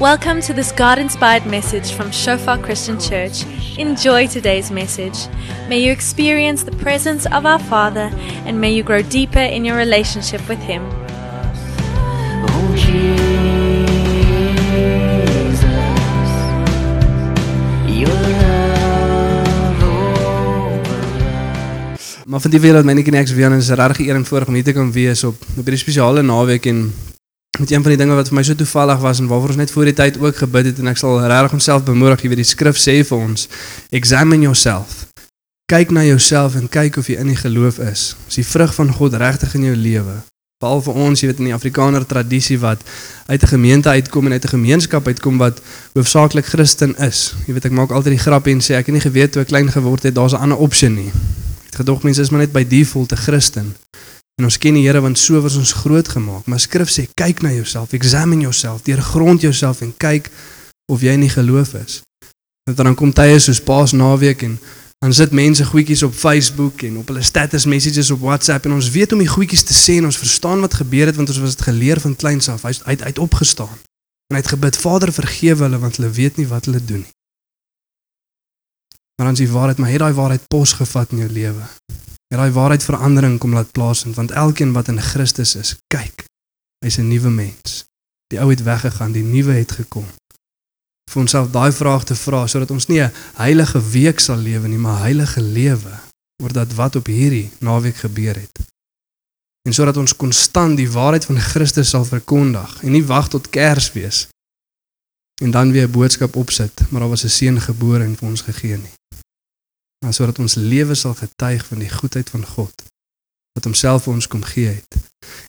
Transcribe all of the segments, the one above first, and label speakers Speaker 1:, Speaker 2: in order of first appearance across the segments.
Speaker 1: Welcome to this God inspired message from Shofar Christian Church. Enjoy today's message. May you experience the presence of our Father and may you grow deeper in your relationship with Him.
Speaker 2: Maar van die dat my netjie niks weer en is regtig eer en voorreg om hier te kan wees op op hierdie spesiale naweek en met een van die dinge wat vir my so toevallig was en waarvoor ons net voor die tyd ook gebid het en ek sal regtig onsself bemoedig, jy weet die skrif sê vir ons, examine yourself. Kyk na jouself en kyk of jy in die geloof is. Is die vrug van God regtig in lewe? Veral vir ons, jy weet in die Afrikaner tradisie wat uit 'n gemeente uitkom en uit 'n gemeenskap uitkom wat hoofsaaklik Christen is. Jy weet ek maak altyd die grap en sê ek het nie geweet toe ek klein geword het daar's 'n ander opsie nie. Ek het gedog mense is maar net by default 'n Christen. En ons ken die Here want so was ons groot gemaak. Maar Skrif sê kyk na jouself, examine yourself, deurgrond jouself en kyk of jy in die geloof is. Want dan kom tye soos Paasnaweek en dan sit mense goedjies op Facebook en op hulle status messages op WhatsApp en ons weet om die goedjies te sê en ons verstaan wat gebeur het want ons was dit geleer van kleins af. Hy het uit, opgestaan. En hy het gebid, Vader vergewe hulle want hulle weet nie wat hulle doen nie. Maar is die waarheid, maar het daai waarheid pos gevat in jou lewe? Het daai waarheid verandering kom laat plaasvind want elkeen wat in Christus is, kyk, hy's 'n nuwe mens. Die ou het weggegaan, die nuwe het gekom. Vir onsself daai vraag te vra sodat ons nie 'n heilige week sal lewe nie, maar heilige lewe oor dat wat op hierdie naweek gebeur het. En sodat ons konstant die waarheid van Christus sal verkondig en nie wag tot Kersfees en dan weer 'n boodskap opsit, maar daar was 'n seun gebore en vir ons gegee nie maar sodat ons lewe sal getuig van die goedheid van God wat homself vir ons kom gee het.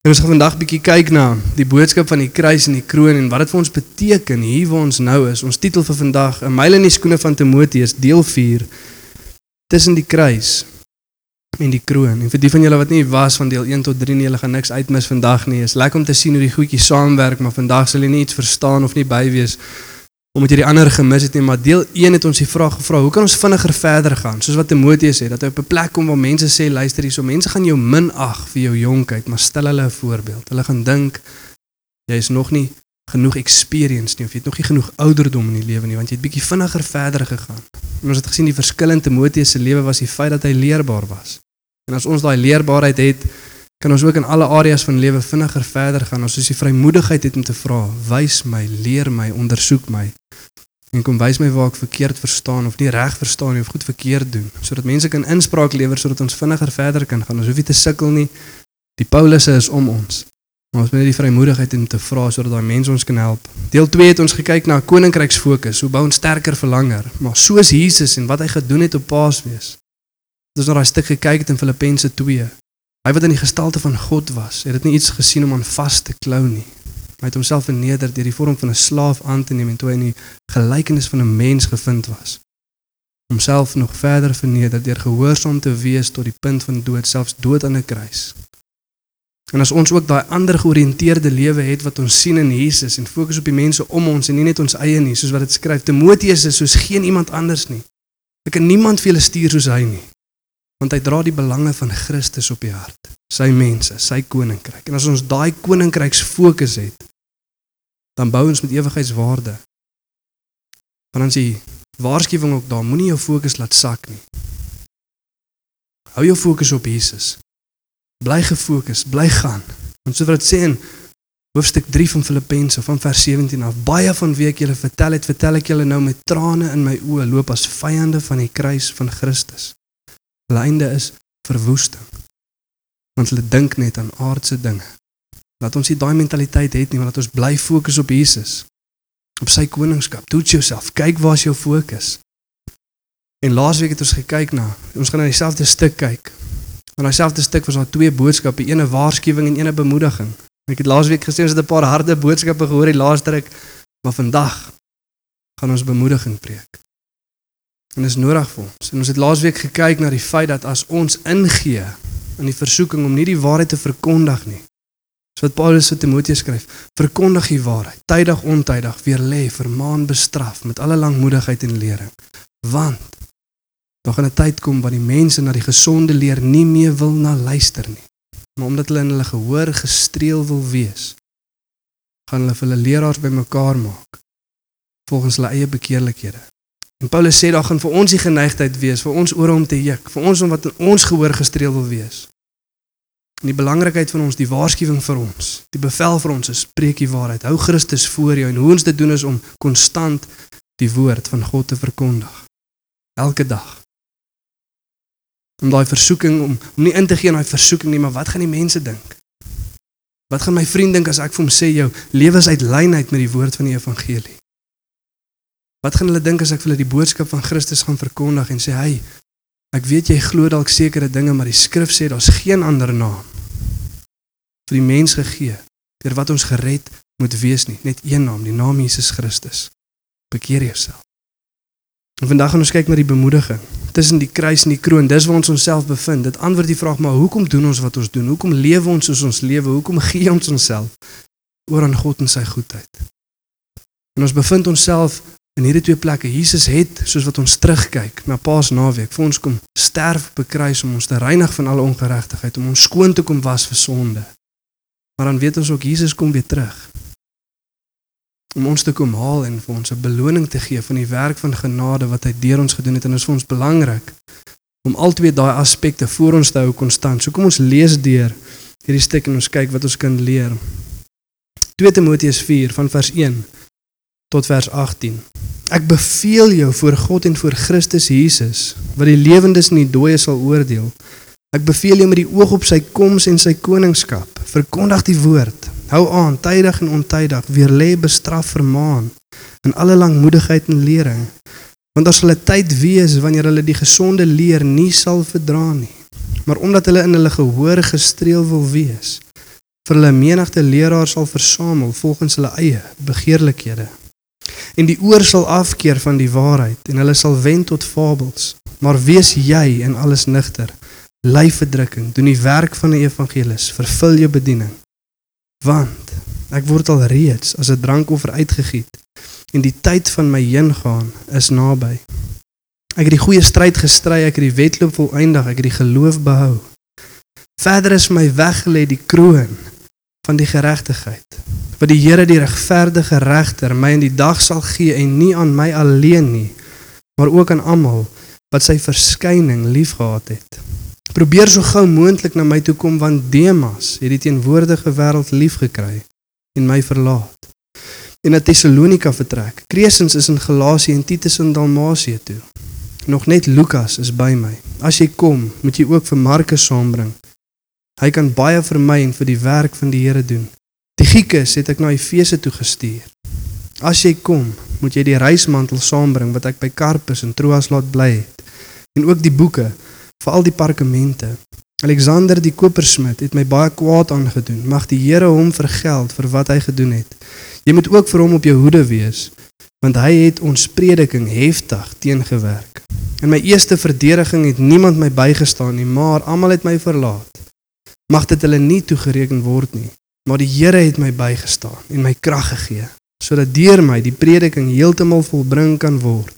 Speaker 2: En ons gaan vandag bietjie kyk na die boodskap van die kruis en die kroon en wat dit vir ons beteken hier waar ons nou is. Ons titel vir vandag, 'n myl in die skoene van Timoteus, deel 4, tussen die kruis en die kroon. En vir die van julle wat nie was van deel 1 tot 3 nie, julle gaan niks uitmis vandag nie. Is lekker om te sien hoe die goedjies saamwerk, maar vandag sal jy nie iets verstaan of nie by wees omdat jy die ander gemis het nie, maar deel 1 het ons die vraag gevra, hoe kan ons vinniger verder gaan? Soos wat Timoteus sê, dat hy op 'n plek kom waar mense sê, luister hierso, mense gaan jou minag vir jou jonkheid, maar stel hulle 'n voorbeeld. Hulle gaan dink jy is nog nie genoeg experience nie of jy het nog nie genoeg ouderdom in die lewe nie, want jy het bietjie vinniger verder gegaan. En ons het gesien die verskil in Timoteus se lewe was die feit dat hy leerbaar was. En as ons daai leerbaarheid het, kan ons ook in alle areas van lewe vinniger verder gaan. Ons is die vrymoedigheid het om te vra, wys my, leer my, ondersoek my. En kom wys my waar ek verkeerd verstaan of nie reg verstaan nie of goed verkeerd doen, sodat mense kan inspraak lewer sodat ons vinniger verder kan gaan. Ons hoef nie te sukkel nie. Die Paulusse is om ons. Maar ons moet net die vrymoedigheid om te vra sodat daai mense ons kan help. Deel 2 het ons gekyk na koninkryksfokus, hoe bou ons sterker vir langer, maar soos Jesus en wat hy gedoen het op Paasfees. Dis nou daai stuk gekyk het in Filippense 2. Hy wat in die gestalte van God was, het dit nie iets gesien om aan vas te klou nie. Hy het homself verneder deur die vorm van 'n slaaf aan te neem en toe hy in die gelykenis van 'n mens gevind was. Homself nog verder verneder deur gehoorsaam te wees tot die punt van dood, selfs dood aan 'n kruis. En as ons ook daai ander georiënteerde lewe het wat ons sien in Jesus en fokus op die mense om ons en nie net ons eie nie, soos wat dit skryf, Timoteus is soos geen iemand anders nie. Ek kan niemand vir julle stuur soos hy nie. Want hy dra die belange van Christus op die hart, sy mense, sy koninkryk. En as ons daai koninkryks fokus het, dan bou ons met ewigheidswaarde. Want is die waarskuwing ook daar, moenie jou fokus laat sak nie. Hou jou fokus op Jesus. Bly gefokus, bly gaan. Want so wat dit sê in hoofstuk 3 van Filippense van vers 17 af, baie van wie ek julle vertel het, vertel ek julle nou met trane in my oë, loop as vyande van die kruis van Christus. Hulle einde is verwoesting. Want hulle dink net aan aardse dinge. Laat ons nie daai mentaliteit hê nie, maar laat ons bly fokus op Jesus. Op sy koningskap. Toets jouself. Kyk waar is jou fokus. En laasweek het ons gekyk na, ons gaan na dieselfde stuk kyk. In dieselfde stuk was daar twee boodskappe, een 'n waarskuwing en een 'n bemoediging. Ek het laasweek gesê ons het 'n paar harde boodskappe gehoor die laaste ruk, maar vandag gaan ons bemoediging preek. En dit is nodig vir ons. En ons het laasweek gekyk na die feit dat as ons ingee in die versoeking om nie die waarheid te verkondig nie, So wat Paulus vir Timoteus skryf, verkondig die waarheid, tydig ontydig, weer lê, vermaan, bestraf met alle langmoedigheid en lering. Want daar gaan 'n tyd kom wanneer die mense na die gesonde leer nie meer wil na luister nie. Maar omdat hulle in hulle gehoor gestreel wil wees, gaan hulle hulle leraars bymekaar maak volgens hulle eie bekeerlikhede. En Paulus sê daar gaan vir ons die geneigtheid wees vir ons oor hom te juk, vir ons om wat in ons gehoor gestreel wil wees. En die belangrikheid van ons, die waarskuwing vir ons, die bevel vir ons is spreek die waarheid. Hou Christus voor jou en hoe ons dit doen is om konstant die woord van God te verkondig. Elke dag. Om daai versoeking om, om nie in te in daai versoeking nie, maar wat gaan die mense dink? Wat gaan my vriend dink as ek vir hom sê jou lewe is uit lynheid met die woord van die evangelie? Wat gaan hulle dink as ek vir hulle die boodskap van Christus gaan verkondig en sê hy ek weet jy glo dalk sekere dinge maar die skrif sê daar's geen ander naam vir die mens gegee deur wat ons gered moet wees nie. Net een naam die naam Jesus Christus. Bekeer jouself. En vandag gaan ons kyk na die bemoediging tussen die kruis en die kroon. Dis waar ons onsself bevind. Dit antwoord die vraag maar hoekom doen ons wat ons doen? Hoekom lewe ons soos ons lewe? Hoekom gee ons onsself oor aan God en sy goedheid? En ons bevind onsself in hierdie twee plekke Jesus het soos wat ons terugkyk na Paasnaweek vir ons kom sterf op 'n kruis om ons te reinig van alle ongeregtigheid om ons skoon te kom was vir sonde. Maar dan weet ons ook Jesus kom weer terug om ons te kom haal en vir ons 'n beloning te gee van die werk van genade wat hy deur ons gedoen het en dit is vir ons belangrik om altyd daai aspekte voor ons te hou konstant. So kom ons lees deur hierdie stuk en ons kyk wat ons kan leer. 2 Timoteus 4 van vers 1 tot vers 18. Ek beveel jou voor God en voor Christus Jesus wat die lewendes en die dooies sal oordeel. Ek beveel jou met die oog op sy koms en sy koningskap. Verkondig die woord. Hou aan tydig en ontydig, weer lê bestraf vermaan in alle langmoedigheid en lering. Want daar sal 'n tyd wees wanneer hulle die gesonde leer nie sal verdra nie, maar omdat hulle in hulle gehoor gestreel wil wees, vir hulle menigte leraars sal versamel volgens hulle eie begeerlikhede en die oor sal afkeer van die waarheid en hulle sal wend tot fabels. Maar wees jy in alles nigter. Ly verdrukking, doen die werk van 'n evangelis, vervul jou bediening. Want ek word al reeds as 'n drankoffer uitgegiet en die tyd van my heengaan is naby. Ek het die goeie stryd gestry, ek het die wedloop volëindig, ek het die geloof behou. Verder is my weggelê die kroon van die geregtigheid wat die Here die regverdige regter my in die dag sal gee en nie aan my alleen nie maar ook aan almal wat sy verskyning liefgehad het. Probeer so gou moontlik na my toe kom want Demas het die teenwoordige wêreld liefgekry en my verlaat. En na Tessalonika vertrek. Crescens is in Galasië en Titus in Dalmasië toe. Nog net Lukas is by my. As jy kom, moet jy ook vir Markus saambring. Hy kan baie vir my en vir die werk van die Here doen. Tychicus het ek na Efese toe gestuur. As jy kom, moet jy die reismantel saambring wat ek by Karpus en Troas laat bly het en ook die boeke, veral die parkemente. Alexander die kopersmid het my baie kwaad aangedoen. Mag die Here hom vergeld vir wat hy gedoen het. Jy moet ook vir hom op jou hoede wees, want hy het ons prediking heftig teengewerk. In my eerste verdediging het niemand my bygestaan nie, maar almal het my verlaat. Mag dit hulle nie toegereken word nie. Maar die Here het my bygestaan en my krag gegee sodat deur my die prediking heeltemal volbring kan word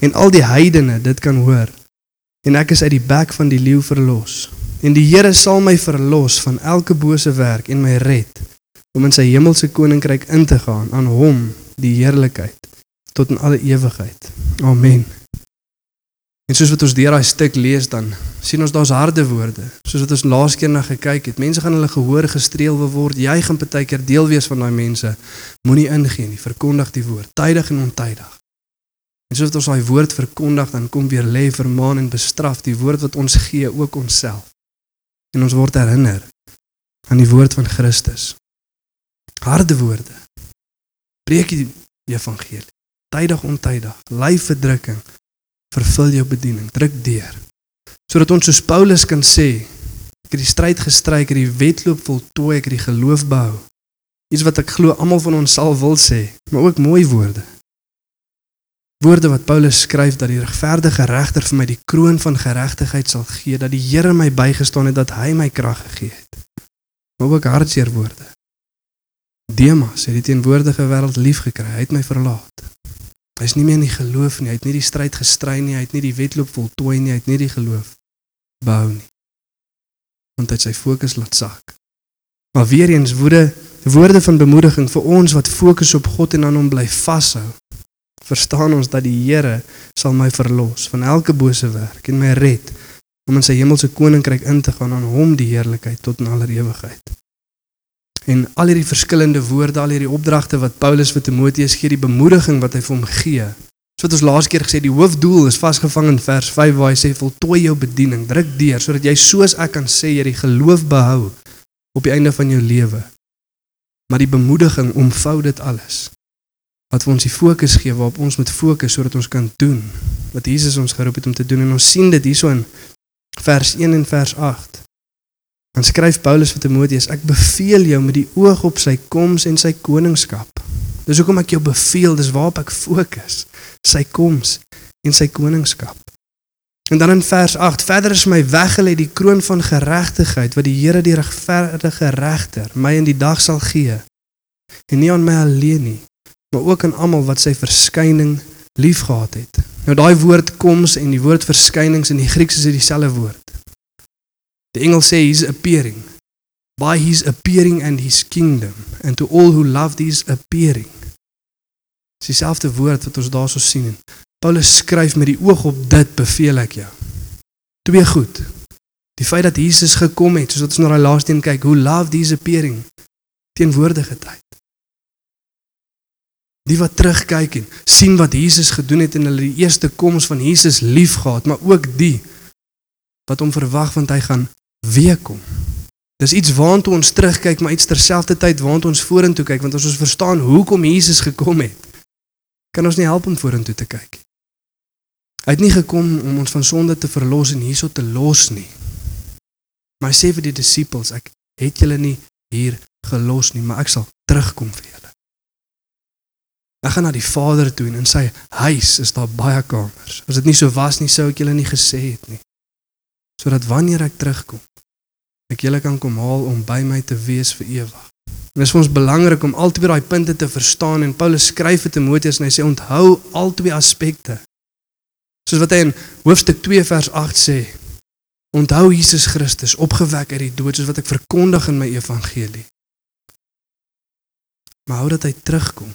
Speaker 2: en al die heidene dit kan hoor en ek is uit die bek van die leeu verlos. En die Here sal my verlos van elke bose werk en my red om in sy hemelse koninkryk in te gaan aan hom die heerlikheid tot in alle ewigheid. Amen En soos wat ons deur daai stuk lees dan sien ons daar's harde woorde. Soos wat ons laas keer na gekyk het. Mense gaan hulle gehoor gestreel word. Jy gaan baie keer deel wees van daai mense. Moenie ingee nie. Verkondig die woord tydig en ontydig. En soos wat ons daai woord verkondig dan kom weer lê vermaan en bestraf die woord wat ons gee ook onsself. En ons word herinner aan die woord van Christus. Harde woorde. Preek die evangelie. Tydig ontydig. Ly verdrukking vervul jou bediening, druk deur. Sodat ons soos Paulus kan sê, ek het die stryd gestry, ek het die wedloop voltooi, ek het die geloof behou. Iets wat ek glo almal van ons sal wil sê, maar ook mooi woorde. Woorde wat Paulus skryf dat die regverdige regter vir my die kroon van geregtigheid sal gee, dat die Here my bygestaan het, dat hy my krag gegee het. Maar ook hartseer woorde. Demas het die teenwoordige wêreld lief gekry, hy het my verlaat. Hy's nie meer in die geloof nie. Hy het nie die stryd gestry nie. Hy het nie die wedloop voltooi nie. Hy het nie die geloof behou nie. Want hy sy fokus laat sak. Maar weer eens woorde woorde van bemoediging vir ons wat fokus op God en aan hom bly vashou. verstaan ons dat die Here sal my verlos van elke bose werk en my red om in sy hemelse koninkryk in te gaan aan hom die heerlikheid tot in aller ewigheid. En al hierdie verskillende woorde, al hierdie opdragte wat Paulus vir Timoteus gee, die bemoediging wat hy vir hom gee. So wat ons laas keer gesê, die hoofdoel is vasgevang in vers 5 waar hy sê voltooi jou bediening, druk deur sodat jy soos ek kan sê jy die geloof behou op die einde van jou lewe. Maar die bemoediging omvou dit alles. Wat vir ons die fokus gee waarop ons moet fokus sodat ons kan doen wat Jesus ons geroep het om te doen en ons sien dit hierso in vers 1 en vers 8. Dan skryf Paulus vir Timoteus: Ek beveel jou met die oog op sy koms en sy koningskap. Dis hoekom ek jou beveel, dis waarop ek fokus, sy koms en sy koningskap. En dan in vers 8: Verder is my weggelê die kroon van geregtigheid wat die Here die regverdige regter my in die dag sal gee. En nie aan my alleen nie, maar ook aan almal wat sy verskyning liefgehad het. Nou daai woord koms en die woord verskynings in die Grieks is dieselfde woord. The Engel sê he's appearing. By his appearing and his kingdom and to all who love his appearing. Dis dieselfde woord wat ons daarso sien. Paulus skryf met die oog op dit beveel ek jou. Twee goed. Die feit dat Jesus gekom het, soos wat ons na daai laaste een kyk, hoe love his appearing teenwoordige tyd. Die wat terugkyk en sien wat Jesus gedoen het in hulle eerste koms van Jesus liefgehad, maar ook die wat hom verwag want hy gaan weer kom. Dis iets waantoe ons terugkyk, maar iets terselfdertyd waantoe ons vorentoe kyk, want as ons verstaan hoekom Jesus gekom het, kan ons nie help om vorentoe te kyk. Hy het nie gekom om ons van sonde te verlos en hierso te los nie. Maar hy sê vir die disippels, ek het julle nie hier gelos nie, maar ek sal terugkom vir julle. Ek gaan na die Vader toe en in sy huis is daar baie kamers. As dit nie so was nie, sou ek julle nie gesê het nie sodat wanneer ek terugkom, ek julle kan kom haal om by my te wees vir ewig. Dit is vir ons belangrik om altyd daai punte te verstaan en Paulus skryf vir Timoteus en hy sê onthou al twee aspekte. Soos wat hy in hoofstuk 2 vers 8 sê, onthou Jesus Christus opgewek uit die dood soos wat ek verkondig in my evangelie. Maar hou dat hy terugkom.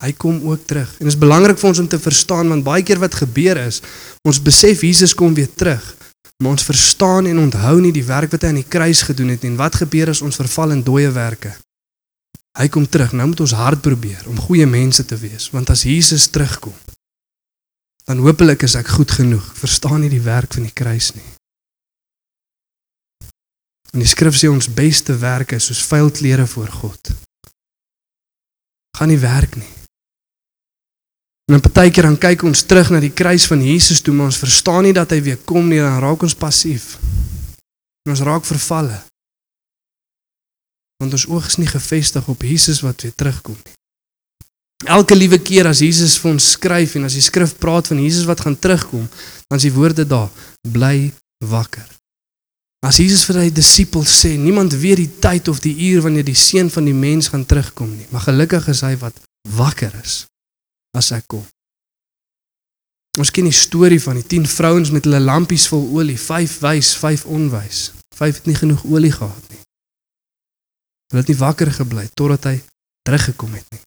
Speaker 2: Hy kom ook terug. En dit is belangrik vir ons om te verstaan want baie keer wat gebeur is, ons besef Jesus kom weer terug. Maar ons verstaan en onthou nie die werk wat hy aan die kruis gedoen het en wat gebeur as ons verval in dooie werke. Hy kom terug. Nou moet ons hard probeer om goeie mense te wees, want as Jesus terugkom, dan hopelik is ek goed genoeg. Verstaan nie die werk van die kruis nie. En die skrif sê ons beste werke is soos vuil klere voor God. Gaan nie werk nie. En dan partykeer dan kyk ons terug na die kruis van Jesus toe, maar ons verstaan nie dat hy weer kom nie, dan raak ons passief. Ons raak vervalle. Want ons oog is nie gefestig op Jesus wat weer terugkom nie. Elke liewe keer as Jesus vir ons skryf en as die skrif praat van Jesus wat gaan terugkom, dan is die woorde daar: bly wakker. As Jesus vir sy disippels sê, niemand weet die tyd of die uur wanneer die seun van die mens gaan terugkom nie, maar gelukkig is hy wat wakker is as ek kom. Ons ken die storie van die 10 vrouens met hulle lampies vol olie, 5 wys, 5 onwys. 5 het nie genoeg olie gehad nie. Hulle het nie wakker gebly totdat hy teruggekom het nie.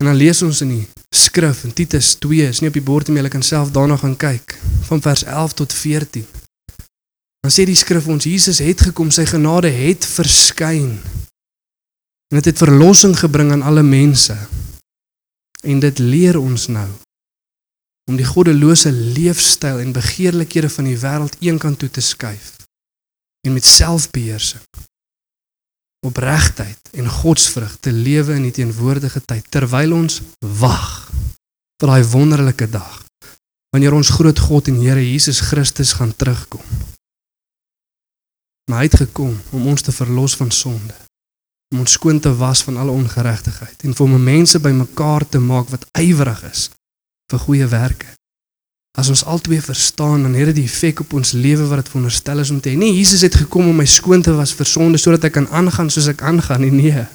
Speaker 2: En dan lees ons in die skrif in Titus 2, is nie op die bord nie, jy kan self daarna gaan kyk, van vers 11 tot 14. Dan sê die skrif ons Jesus het gekom, sy genade het verskyn. En dit het, het verlossing gebring aan alle mense. En dit leer ons nou om die goddelose leefstyl en begeerlikhede van die wêreld eenkant toe te skuif en met selfbeheersing opregtheid en godsvrug te lewe in die teenwoordige tyd terwyl ons wag vir daai wonderlike dag wanneer ons groot God en Here Jesus Christus gaan terugkom. Maar hy het gekom om ons te verlos van sonde om ons skoon te was van alle ongeregtigheid en vir om mense bymekaar te maak wat ywerig is vir goeie werke. As ons albei verstaan dan het dit die effek op ons lewe wat dit veronderstel is om te hê. Nee, Jesus het gekom om my skoon te was vir sonde sodat ek kan aangaan soos ek aangaan. Nee. nee.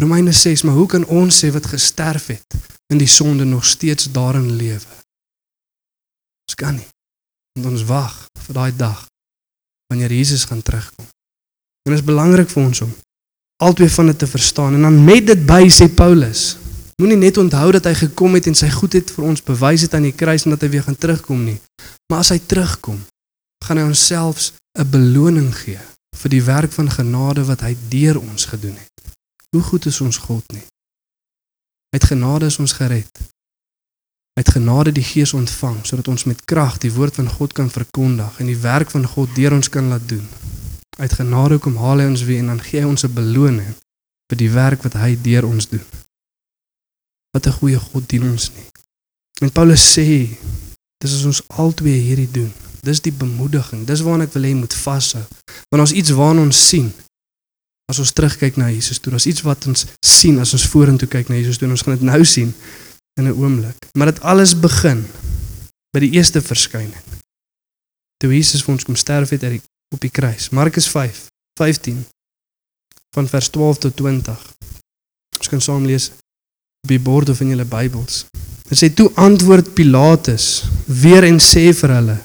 Speaker 2: Romeine 6, maar hoe kan ons sê wat gesterf het in die sonde nog steeds daarin lewe? Ons kan nie. Want ons wag vir daai dag wanneer Jesus gaan terugkom. En dit is belangrik vir ons om albei van dit te verstaan en dan met dit by sê Paulus Moenie net onthou dat hy gekom het en sy goedheid vir ons bewys het aan die kruis en dat hy weer gaan terugkom nie. Maar as hy terugkom, gaan hy ons selfs 'n beloning gee vir die werk van genade wat hy deur ons gedoen het. Hoe goed is ons God nie? Uit genade is ons gered. Uit genade die Gees ontvang sodat ons met krag die woord van God kan verkondig en die werk van God deur ons kan laat doen. Uit genade kom haal hy ons weer en dan gee hy ons 'n beloning vir die werk wat hy deur ons doen. Wat 'n goeie God dien ons nie. En Paulus sê, dis as ons albei hierdie doen. Dis die bemoediging. Dis waarna ek wil hê moet vashou. Want ons iets waarna ons sien. As ons terugkyk na Jesus toe, as iets wat ons sien as ons vorentoe kyk na Jesus toe, ons gaan dit nou sien in 'n oomblik. Maar dit alles begin by die eerste verskyning. Toe Jesus vir ons kom sterf het uit die op die kruis. Markus 5 15 van vers 12 tot 20. Ons kan saam lees op die bord of in julle Bybels. Dit sê toe antwoord Pilatus weer en sê vir hulle: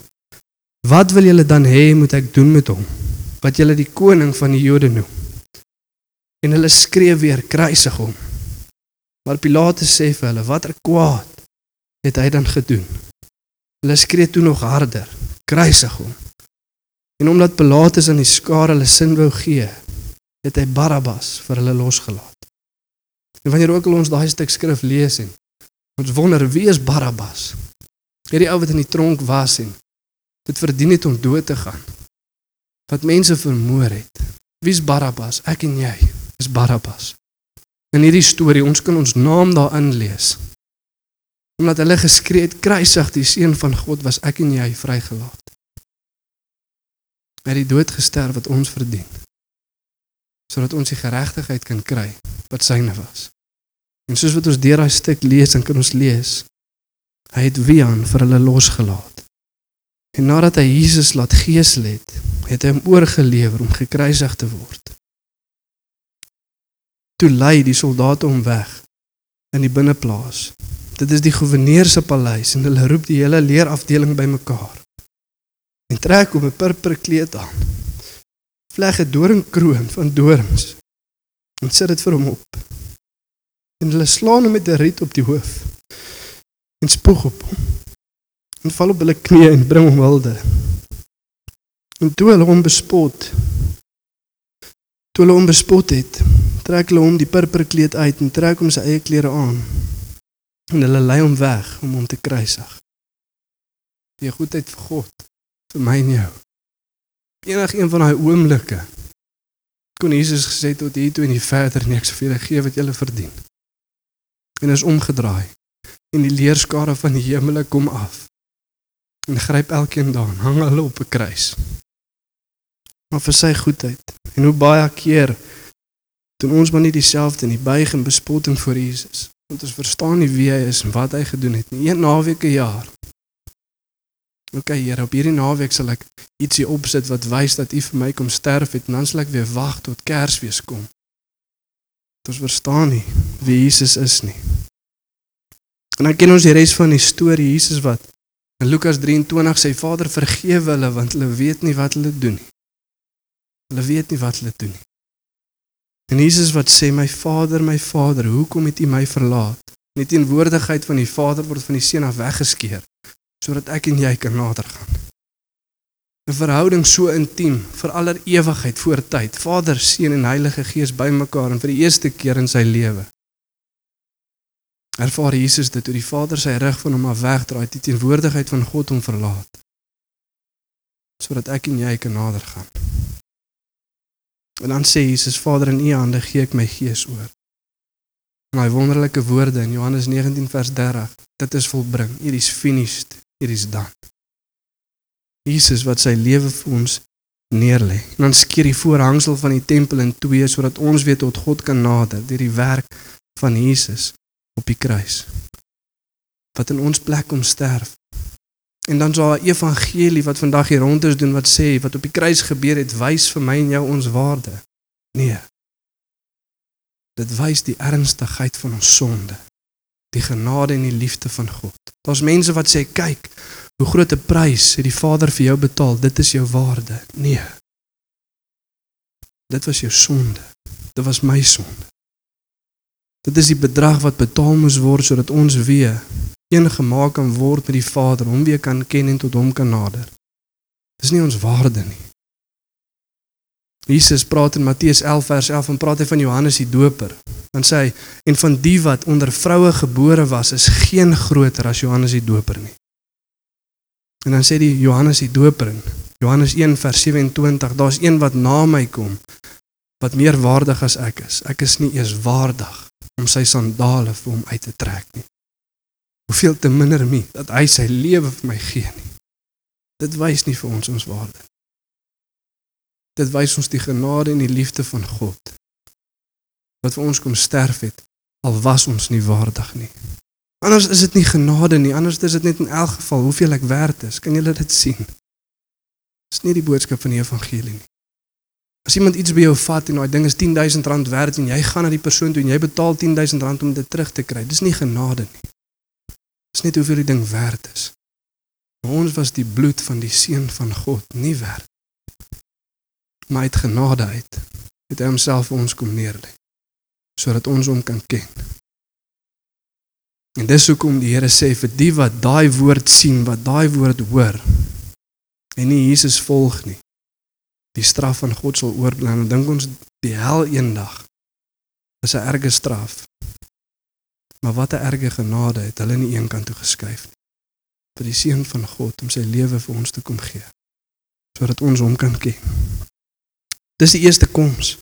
Speaker 2: Wat wil julle dan hê moet ek doen met hom wat julle die koning van die Jode noem? En hulle skree weer: Kruisig hom. Maar Pilatus sê vir hulle: Watter kwaad het hy dan gedoen? Hulle skree toe nog harder: Kruisig hom. En omdat Pilatus aan die skare hulle sin wou gee, het hy Barabbas vir hulle losgelaat. En wanneer ook al ons daai stuk skrif lees en ons wonder wie is Barabbas? Hierdie ou wat in die tronk was en dit verdien het om dood te gaan. Wat mense vermoor het. Wie's Barabbas? Ek en jy is Barabbas. In hierdie storie ons kan ons naam daarin lees. Omdat hulle geskree het kruisig die seun van God was ek en jy vrygelaat. Hy het die dood gesterf wat ons verdien. Sodat ons die geregtigheid kan kry wat syne was. En soos wat ons deur daai stuk lees, dan kan ons lees hy het Wian vir hulle losgelaat. En nadat hy Jesus laat geesel het, het hy hom oorgelewer om gekruisig te word. Toe lei die soldate hom weg in die binneplaas. Dit is die goewerneur se paleis en hulle roep die hele leerafdeling bymekaar en trek hom 'n purper kleed aan. Vleg 'n doringkroon van dorings en sit dit vir hom op. En hulle slaan hom met 'n riet op die hoof en spoeg op hom. En val op hulle knieë en bring hom wilde. En toe hulle hom bespot, toe hulle hom bespot het, trek hulle hom die purper kleed uit en trek hom sy eie klere aan. En hulle lei hom weg om hom te kruisig. Die goedheid vir God vir my en jou. Enig een van daai oomblikke kon Jesus gesê tot hier toe en nie verder nie, ek sal vir julle gee wat julle verdien. En is omgedraai en die leerskare van die hemele kom af en gryp elkeen daan, hang hulle op 'n kruis. Maar vir sy goedheid en hoe baie keer doen ons maar nie dieselfde nie, buig en bespotting voor Jesus. Want ons verstaan nie wie hy is en wat hy gedoen het nie. Een naweek 'n jaar OK Here, op hierdie naweek sal ek ietsie opsit wat wys dat U vir my kom sterf het en dan sal ek weer wag tot Kersfees kom. Ons verstaan nie wie Jesus is nie. En dan ken ons die res van die storie Jesus wat in Lukas 23 sê Vader vergewe hulle want hulle weet nie wat hulle doen nie. Hulle weet nie wat hulle doen nie. En Jesus wat sê my Vader, my Vader, hoekom het U my verlaat? Net teenwoordigheid van die Vader word van die Seun af weggeskeer sodat ek en jy kan nader gaan. 'n Verhouding so intiem vir aller ewigheid voor tyd. Vader, Seun en Heilige Gees bymekaar en vir die eerste keer in sy lewe. Ervaar Jesus dit toe die Vader sy rug van hom af wegdraai, die teenwoordigheid van God hom verlaat. Sodat ek en jy kan nader gaan. En dan sê Jesus, Vader, in U hande gee ek my gees oor. My wonderlike woorde in Johannes 19 vers 30. Dit is volbring. Hier is finished hier is dan. Jesus wat sy lewe vir ons neerlê. En dan skeer die voorhangsel van die tempel in twee sodat ons weer tot God kan nader deur die werk van Jesus op die kruis. Wat in ons plek kom sterf. En dan so 'n evangelie wat vandag hier rond is doen wat sê wat op die kruis gebeur het wys vir my en jou ons waarde. Nee. Dit wys die ernstigheid van ons sonde die genade en die liefde van God. Daar's mense wat sê kyk, hoe groot 'n prys het die Vader vir jou betaal, dit is jou waarde. Nee. Dit was jou sonde. Dit was my sonde. Dit is die bedrag wat betaal moes word sodat ons weer een gemaak kan word met die Vader, hom weer kan ken en tot hom kan nader. Dis nie ons waarde nie. Jesus praat in Matteus 11 vers 11 en praat hy van Johannes die Doper. Dan sê hy en van die wat onder vroue gebore was is geen groter as Johannes die Doper nie. En dan sê die Johannes die Doper in Johannes 1 vers 27, daar's een wat na my kom wat meer waardig as ek is. Ek is nie eers waardig om sy sandale vir hom uit te trek nie. Hoeveel te minder my dat hy sy lewe vir my gee nie. Dit wys nie vir ons ons waarde. Dit wys ons die genade en die liefde van God. Wat vir ons kom sterf het al was ons nie waardig nie. Anders is dit nie genade nie, anders is dit net in elk geval hoeveel ek werd is. Kan julle dit sien? Dis nie die boodskap van die evangelie nie. As iemand iets by jou vat en daai ding is R10000 werd en jy gaan na die persoon toe en jy betaal R10000 om dit terug te kry, dis nie genade nie. Dis net hoeveel die ding werd is. Maar ons was die bloed van die seun van God nie werd. Maar uit genade uit het hy homself vir ons kom neerlê sodat ons hom kan ken. En dis hoekom die Here sê vir die wat daai woord sien, wat daai woord hoor en nie Jesus volg nie, die straf van God sal oorbly. En dink ons die hel eendag is 'n erge straf. Maar wat 'n erge genade het hulle nie een kant toe geskuif nie vir die seun van God om sy lewe vir ons te kom gee sodat ons hom kan ken. Dis die eerste koms.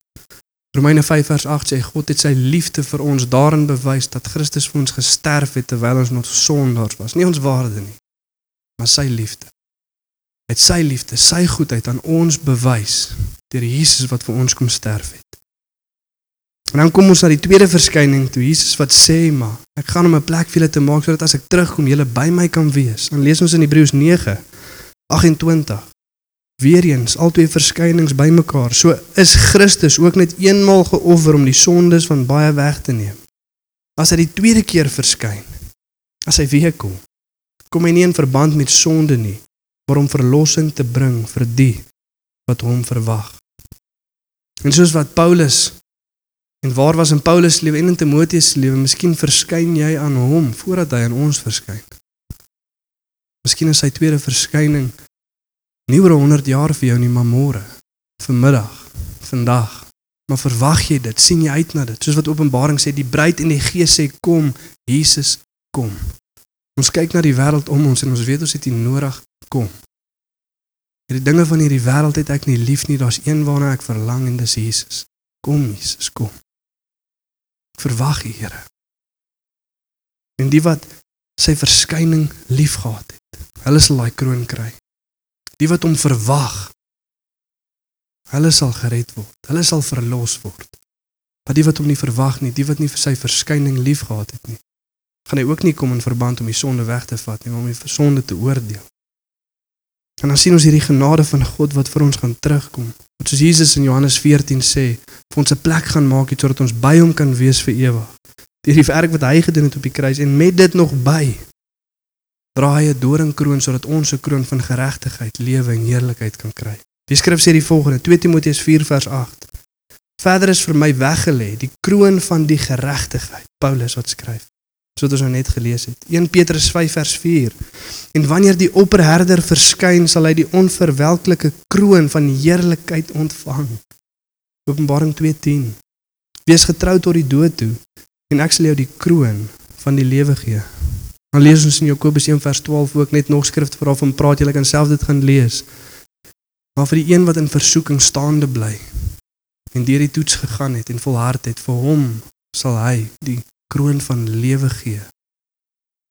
Speaker 2: Romeine 5 vers 8 sê God het sy liefde vir ons daarin bewys dat Christus vir ons gesterf het terwyl ons nog sondaars was. Nie ons waarde nie, maar sy liefde. Het sy liefde, sy goedheid aan ons bewys deur Jesus wat vir ons kom sterf het. En dan kom ons na die tweede verskyning toe Jesus wat sê maar ek gaan hom 'n plek vir julle te maak sodat as ek terugkom julle by my kan wees. Dan lees ons in Hebreërs 9:28. Weereens al twee verskynings bymekaar. So is Christus ook net eenmaal geoffer om die sondes van baie weg te neem. As hy die tweede keer verskyn, as hy weer kom, kom hy nie in verband met sonde nie, maar om verlossing te bring vir die wat hom verwag. En soos wat Paulus En waar was in Paulus se lewe en in Timoteus se lewe? Miskien verskyn jy aan hom voordat hy aan ons verskyn. Miskien is sy tweede verskyning nie oor 100 jaar vir jou nie, maar môre, vanmiddag, vandag. Maar verwag jy dit? sien jy uit na dit? Soos wat Openbaring sê, die bruid en die gees sê kom, Jesus kom. Ons kyk na die wêreld om ons en ons weet ons het hier nodig kom. Hierdie dinge van hierdie wêreld het ek nie lief nie. Daar's een waarna ek verlang en dis Jesus. Kom Jesus, kom verwag die Here. En die wat sy verskyning liefgehad het, hulle sal daai kroon kry. Die wat hom verwag, hulle sal gered word. Hulle sal verlos word. Maar die wat hom nie verwag nie, die wat nie vir sy verskyning liefgehad het nie, gaan hy ook nie kom in verband om die sonde weg te vat nie, maar om die sonde te oordeel. En dan sien ons hierdie genade van God wat vir ons gaan terugkom. Wat soos Jesus in Johannes 14 sê, vir ons 'n plek gaan maak sodat ons by hom kan wees vir ewig. Deur die werk wat hy gedoen het op die kruis en met dit nog by dra hy 'n doringkroon sodat ons 'n kroon van geregtigheid, lewe en heerlikheid kan kry. Die skrif sê die volgende, 2 Timoteus 4 vers 8. Verder is vir my weggelê die kroon van die geregtigheid. Paulus wat skryf soos ons nou net gelees het. 1 Petrus 5 vers 4. En wanneer die opperherder verskyn, sal hy die onverwelklike kroon van heerlikheid ontvang. Openbaring 2:10. Wees getrou tot die dood toe en ek sal jou die kroon van die lewe gee. Dan lees ons in Jakobus 1 vers 12 ook net nog skrifte vooraf om praat julle kan self dit gaan lees. Maar vir die een wat in versoeking staande bly en deur die toets gegaan het en volhard het, vir hom sal hy die kroon van lewe gee.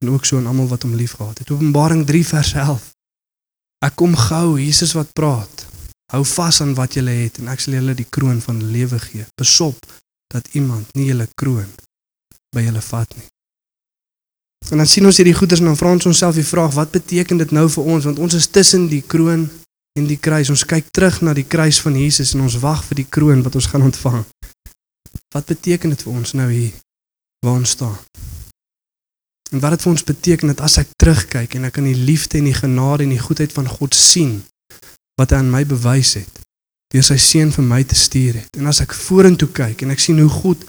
Speaker 2: En ook so aan almal wat hom liefgehad het. Openbaring 3 vers 11. Ek kom gou, Jesus wat praat. Hou vas aan wat jy het en ek sal julle die kroon van lewe gee. Besop dat iemand nie julle kroon by julle vat nie. En dan sien ons hierdie goeders en dan vra ons onsself die vraag, wat beteken dit nou vir ons? Want ons is tussen die kroon en die kruis. Ons kyk terug na die kruis van Jesus en ons wag vir die kroon wat ons gaan ontvang. Wat beteken dit vir ons nou hier? waar ons staan. En wat dit vir ons beteken dat as ek terugkyk en ek aan die liefde en die genade en die goedheid van God sien wat hy aan my bewys het deur sy seun vir my te stuur het. En as ek vorentoe kyk en ek sien hoe goed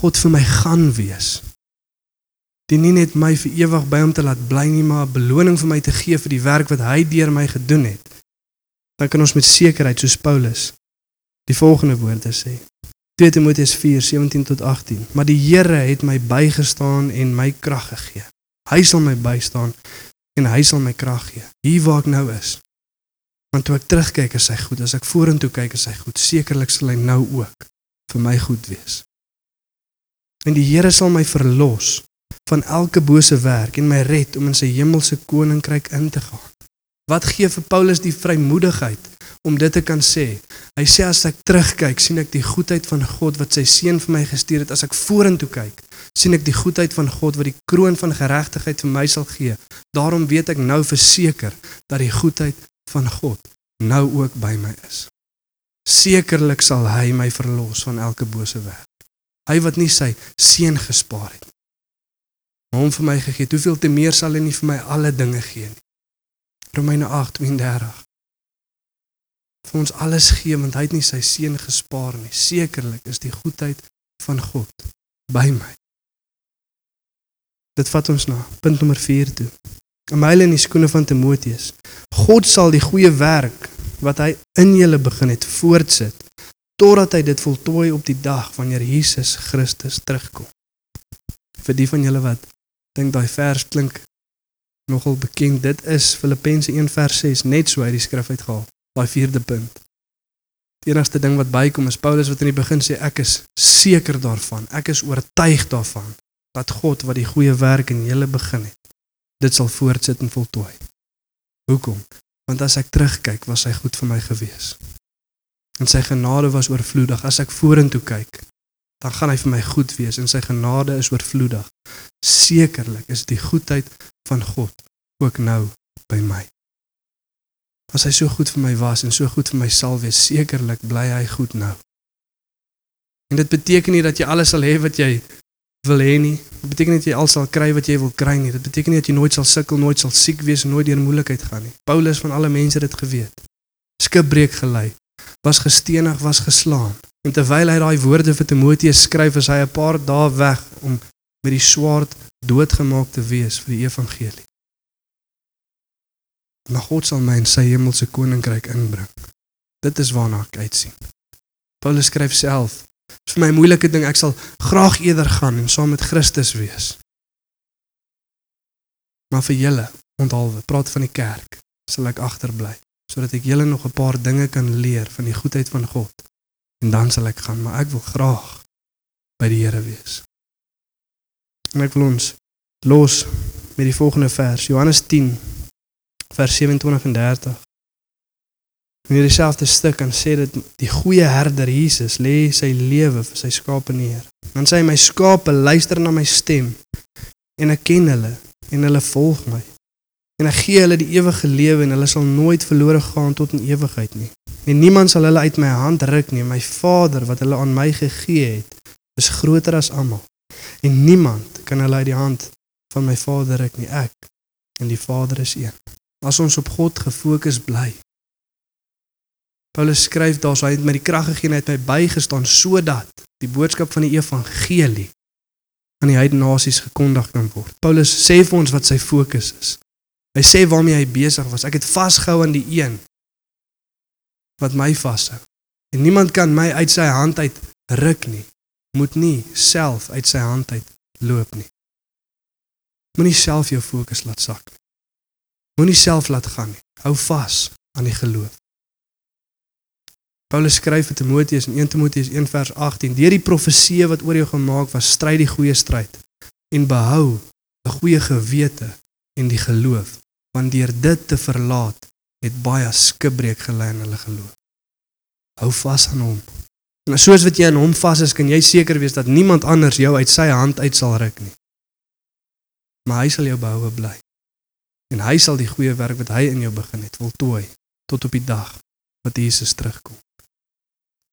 Speaker 2: God vir my gaan wees. Die nie net my vir ewig by hom te laat bly nie, maar 'n beloning vir my te gee vir die werk wat hy deur my gedoen het. Dan kan ons met sekerheid soos Paulus die volgende woorde sê. 2 Timoteus 4:17 tot 18. Maar die Here het my bygestaan en my krag gegee. Hy sal my bystaan en hy sal my krag gee. Hier waar ek nou is. Want toe ek terugkyk, is hy goed. As ek vorentoe kyk, is hy goed. Sekerlik sal hy nou ook vir my goed wees. En die Here sal my verlos van elke bose werk en my red om in sy hemelse koninkryk in te gaan. Wat gee vir Paulus die vrymoedigheid om dit te kan sê? Hy sê as ek terugkyk, sien ek die goedheid van God wat sy seun vir my gestuur het. As ek vorentoe kyk, sien ek die goedheid van God wat die kroon van geregtigheid vir my sal gee. Daarom weet ek nou verseker dat die goedheid van God nou ook by my is. Sekerlik sal hy my verlos van elke bose werk. Hy wat nie sy seun gespaar het hom vir my gegee het, hoeveel te meer sal hy nie vir my alle dinge gee nie. Romeine 8:32. Vir ons alles gee want hy het nie sy seun gespaar nie. Sekerlik is die goedheid van God by my. Dit vat ons na punt nommer 4 toe. Om hy in die skoene van Timoteus. God sal die goeie werk wat hy in julle begin het voortsit totdat hy dit voltooi op die dag wanneer Jesus Christus terugkom. Vir die van julle wat dink daai vers klink nogal bekend, dit is Filippense 1 vers 6 net so uit die skrif uitgehaal, daai vierde punt. Die enigste ding wat bykom is Paulus wat in die begin sê ek is seker daarvan, ek is oortuig daarvan dat God wat die goeie werk in julle begin het, dit sal voortsit en voltooi. Hoekom? Want as ek terugkyk, was hy goed vir my gewees. En sy genade was oorvloedig. As ek vorentoe kyk, dan gaan hy vir my goed wees en sy genade is oorvloedig. Sekerlik is die goedheid van God ook nou by my. As hy so goed vir my was en so goed vir my sal wees, sekerlik bly hy goed nou. En dit beteken nie dat jy alles sal hê wat jy wil hê nie. Dit beteken nie dat jy al sal kry wat jy wil kry nie. Dit beteken nie dat jy nooit sal sukkel, nooit sal siek wees nooit deur moeilikheid gaan nie. Paulus van alle mense dit geweet. Skipbreek gelei, was gestenig, was geslaan. En terwyl hy daai woorde vir Timoteus skryf, is hy 'n paar dae weg om met die swaard doodgemaak te wees vir die evangelie. Maar God sal my in sy hemelse koninkryk inbring. Dit is waarna ek uitsien. Paulus skryf self vir my moeilike ding ek sal graag eerder gaan en saam met Christus wees. Maar vir julle, onthaalwe, praat van die kerk, sal ek agterbly sodat ek julle nog 'n paar dinge kan leer van die goedheid van God. En dan sal ek gaan, maar ek wil graag by die Here wees. En ek wil ons los met die volgende vers, Johannes 10 vers 27 en 30. In hierdie selfde stuk kan sê dit die goeie herder Jesus lê sy lewe vir sy skape neer. Dan sê hy my skape luister na my stem en ek ken hulle en hulle volg my. En ek gee hulle die ewige lewe en hulle sal nooit verlore gaan tot in ewigheid nie. En niemand sal hulle uit my hand ruk nie. My Vader wat hulle aan my gegee het, is groter as almal. En niemand kan hulle uit die hand van my Vader ruk nie. Ek en die Vader is een. As ons op God gefokus bly, Paulus skryf daar, hy het my die krag gegee en hy het my bygestaan sodat die boodskap van die evangelie aan die heidene nasies gekondig kan word. Paulus sê vir ons wat sy fokus is. Hy sê waarmee hy besig was. Ek het vasgehou aan die een wat my vashou. En niemand kan my uit sy hand uit ruk nie. Moet nie self uit sy hand uit loop nie. Moenie self jou fokus laat sak nie. Moenie self laat gaan nie. Hou vas aan die geloof. Paulus skryf vir Timoteus in 1 Timoteus 1 vers 18: "Deur die profeseë wat oor jou gemaak was, stry die goeie stryd en behou 'n goeie gewete en die geloof, want deur dit te verlaat, het baie skibreek gelei in hulle geloof." Hou vas aan hom. En soos wat jy aan hom vas is, kan jy seker wees dat niemand anders jou uit sy hand uit sal ruk nie. Maar hy sal jou behoue bly. En hy sal die goeie werk wat hy in jou begin het, voltooi tot op die dag wat Jesus terugkom.